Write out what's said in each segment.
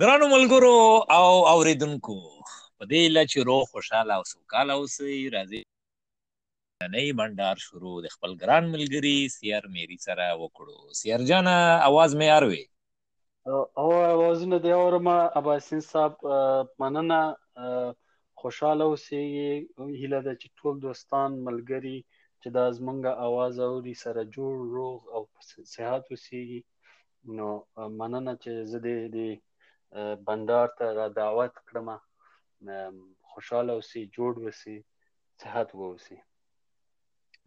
ګرانو ملګرو او اوریدونکو په دې اله چې روغ خوشاله او سوکاله اوسئ راځئ ننۍ بنډار شروع د خپل ګران ملګري سیر میری سره وکړو سیر جانه اواز مې اروي او اوازونه دی اورم اباسین صاحب مننه خوشاله اوسې هیله ده چې ټول دوستان ملګری چې دا زمونږ اواز اوري سره جوړ روغ او صحت اوسېږي نو مننه چې زه دې دې بندار ته را دعوت کړم خوشاله اوسې جوړ وسې صحت ووسې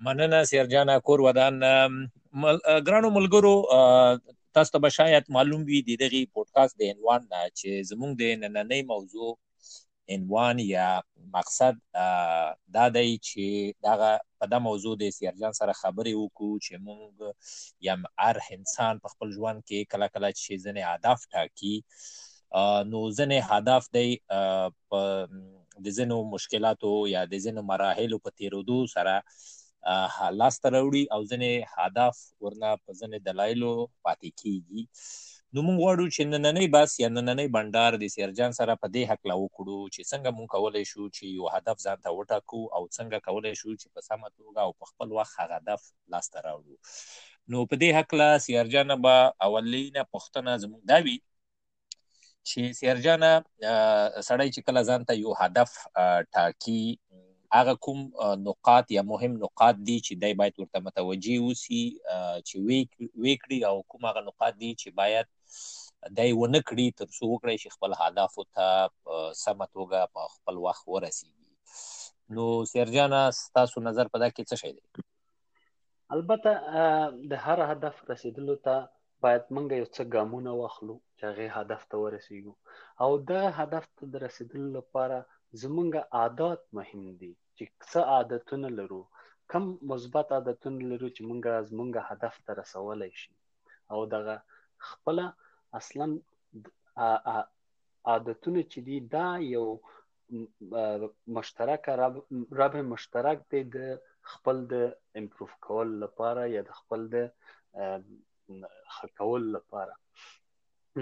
مننه سیرجانا کور ودان مل... ګرانو ملګرو تاسو ته شاید معلوم وي د دغه پودکاسټ د عنوان نه چې زموږ د نننۍ موضوع عنوان یا مقصد دا دی چې دغه په دا موضوع د سیارجان سره خبرې وکړو چې مونږ یا هر انسان په خپل ژوند کې کله کله چې ځنې هدف ټاکي نو ځنې هدف دی په د ځینو مشکلاتو یا د ځینو مراحلو په تیرودو سره لاس ته راوړي او ځنې هدف ورنه په ځنې دلایلو پاتې کیږي نو موږ غواړو چې نننۍ بس یا نننۍ بندر د سیرجان سره په دې حق لا وکړو چې څنګه موږ کولای شو چې یو هدف ځان ته وټاکو او څنګه کولای شو چې په سمه توګه او په خپل وخت هغه هدف لاس ته راوړو نو په دې حق لا سیرجان به اولینه پښتنه زموږ دا وي چې سیرجانه سړی چې کله ځان ته یو هدف ټاکي هغه کوم نقاط یا مهم نقاط دي چې دای باید ورته متوجي اوسي چې ویکړي او کوم هغه نقاط دي چې باید دای ونه کړي تر څو وکړي چې خپل هدف ته سمه توګه په خپل وخت ورسیږي نو سیرجانه ستاسو نظر په دا کې څه شی دی البته د هر هدف رسیدلو ته باید موږ یو څه ګامونه واخلو چې هغه هدف ته ورسیږو او دا هدف ته د رسیدلو لپاره زمونږ عادات مهم دي چې څه عادتونه لرو کم مثبت عادتونه لرو چې موږ زمونږ هدف ته رسولای شي او دغه خپل اصلا عادتونه چې دي دا یو مشترک رب رب مشترک دی د خپل د امپروف کول لپاره یا د خپل د خکول لپاره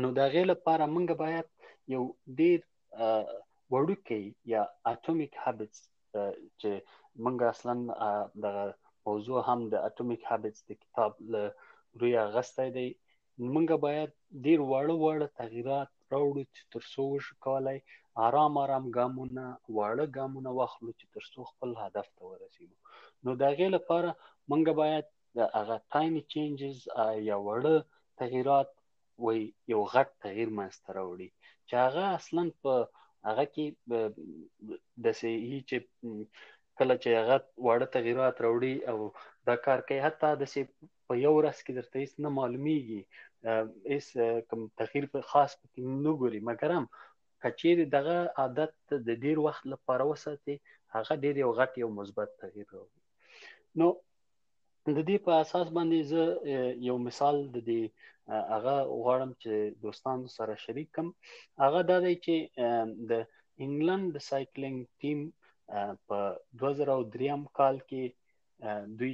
نو دا غي لپاره موږ باید یو ډیر وړوکی یا اټومیک هابټس چې موږ اصلا د موضوع هم د اټومیک هابټس د کتاب له روی غسته دی موږ باید ډیر واړه واړه تغیرات راوړو چې تر څو وشو کولای آرام آرام ګامونه واړه ګامونه واخلو چې تر څو خپل هدف ته ورسیږو نو د هغې لپاره موږ باید د هغه تایني چینجز یا وړه تغیرات وي یو غټ تغیر منځته راوړي چې هغه اصلا په هغه کې د سې چې کله چې هغه واړه تغیرات راوړي او دا کار کوي حتی د سې په یو ورځ کې درته هیڅ نه معلومیږي هیڅ کوم تغییر په خاص پکې نه ګوري مګر هم کچېری دغه عادت د ډیر وخت لپاره وساتي هغه ډیر یو غټ یو مثبت تغییر راوړي نو د دې په اساس باندې زه یو مثال د دې هغه غواړم چې دوستانو سره شریک کم هغه دا دی چې د انګلند د سایکلینګ ټیم په 2003 کال کې دوی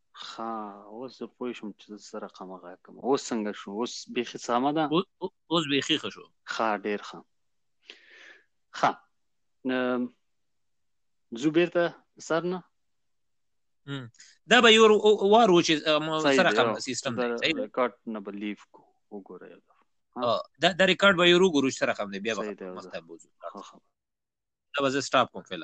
ها اوس زه پوه شوم چې زه سره رقم غږ کوم اوس څنګه شو اوس بیخي سمه ده اوس بیخي ښه شو ښه ډېر ښه ښه ځو بېرته سر نه دا به یو وار و چې سره رقم سیستم دی ریکارډ نه به لیف کو وګوره دا دا ریکارډ به یو وګورو چې سره رقم دی بیا به مخته بوزو دا به زه سټاپ کوم فعلا